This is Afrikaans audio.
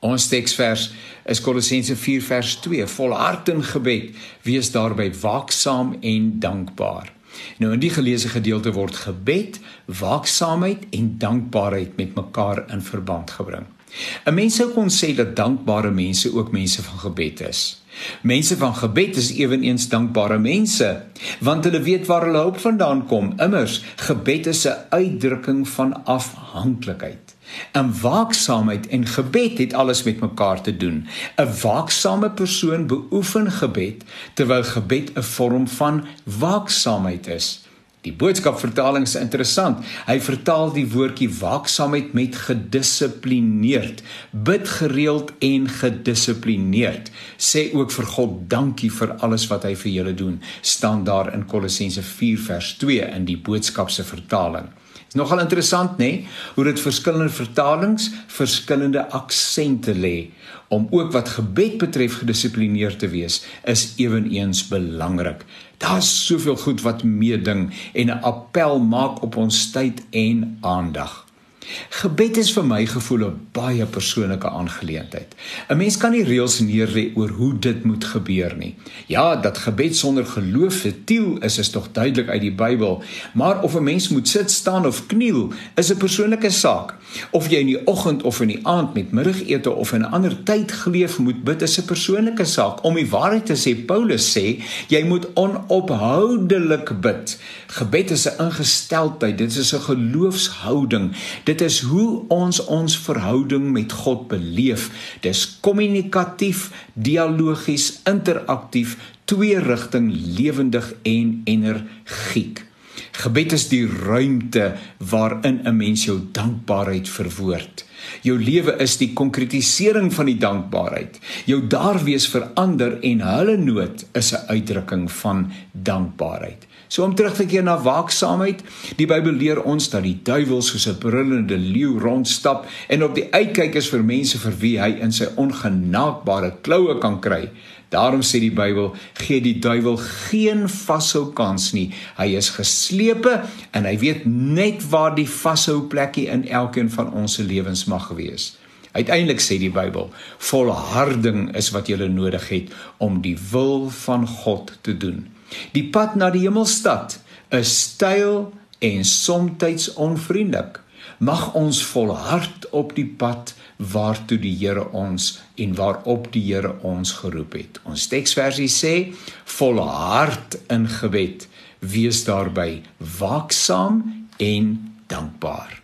Ons teksvers is Kolossense 4 vers 2: Volhard in gebed, wees daarby waaksaam en dankbaar. Nou in die geleesde gedeelte word gebed, waaksaamheid en dankbaarheid met mekaar in verband gebring. 'n Mens sou kon sê dat dankbare mense ook mense van gebed is. Mense van gebed is ewenigs dankbare mense, want hulle weet waar hulle hulp vandaan kom. Immers, gebed is 'n uitdrukking van afhanklikheid. En waaksaamheid en gebed het alles met mekaar te doen. 'n Waaksame persoon beoefen gebed terwyl gebed 'n vorm van waaksaamheid is. Die boodskap vertaling is interessant. Hy vertaal die woordjie waaksaamheid met gedissiplineerd. Bid gereeld en gedissiplineerd. Sê ook vir God dankie vir alles wat hy vir julle doen. staan daar in Kolossense 4 vers 2 in die boodskap se vertaling. Is nogal interessant nê, nee? hoe dit verskillende vertalings verskillende aksente lê om ook wat gebed betref gedissiplineerd te wees is ewenigs belangrik. Daar's soveel goed wat meeding en 'n appel maak op ons tyd en aandag. Gebed is vir my gevoel 'n baie persoonlike aangeleentheid. 'n Mens kan nie reëls neerlê oor hoe dit moet gebeur nie. Ja, dat gebed sonder geloof futiel is, is tog duidelik uit die Bybel, maar of 'n mens moet sit, staan of kniel, is 'n persoonlike saak. Of jy in die oggend of in die aand met middagete of in 'n ander tyd geleef moet bid, is 'n persoonlike saak. Om die waarheid te sê, Paulus sê, jy moet onophoudelik bid. Gebed is 'n ingesteldheid, dit is 'n geloofshouding. Dit Dit is hoe ons ons verhouding met God beleef. Dis kommunikatief, dialogies, interaktief, twee rigting, lewendig en energiek. Gebed is die ruimte waarin 'n mens jou dankbaarheid verwoord. Jou lewe is die konkretisering van die dankbaarheid. Jou daarwees verander en hulle nood is 'n uitdrukking van dankbaarheid. So om terug te keer na waaksaamheid, die Bybel leer ons dat die duiwel soos 'n brullende leeu rondstap en op die uitkyk is vir mense vir wie hy in sy ongenaakbare kloue kan kry. Daarom sê die Bybel, gee die duiwel geen vashou kans nie. Hy is geslepe en hy weet net waar die vashou plekkie in elkeen van ons se lewens mag wees. Uiteindelik sê die Bybel, volharding is wat jy nodig het om die wil van God te doen. Die pad na die hemelstad is styl en soms onvriendelik. Mag ons volhard op die pad waartoe die Here ons en waarop die Here ons geroep het. Ons teksversie sê: Volhard in gebed, wees daarby waaksaam en dankbaar.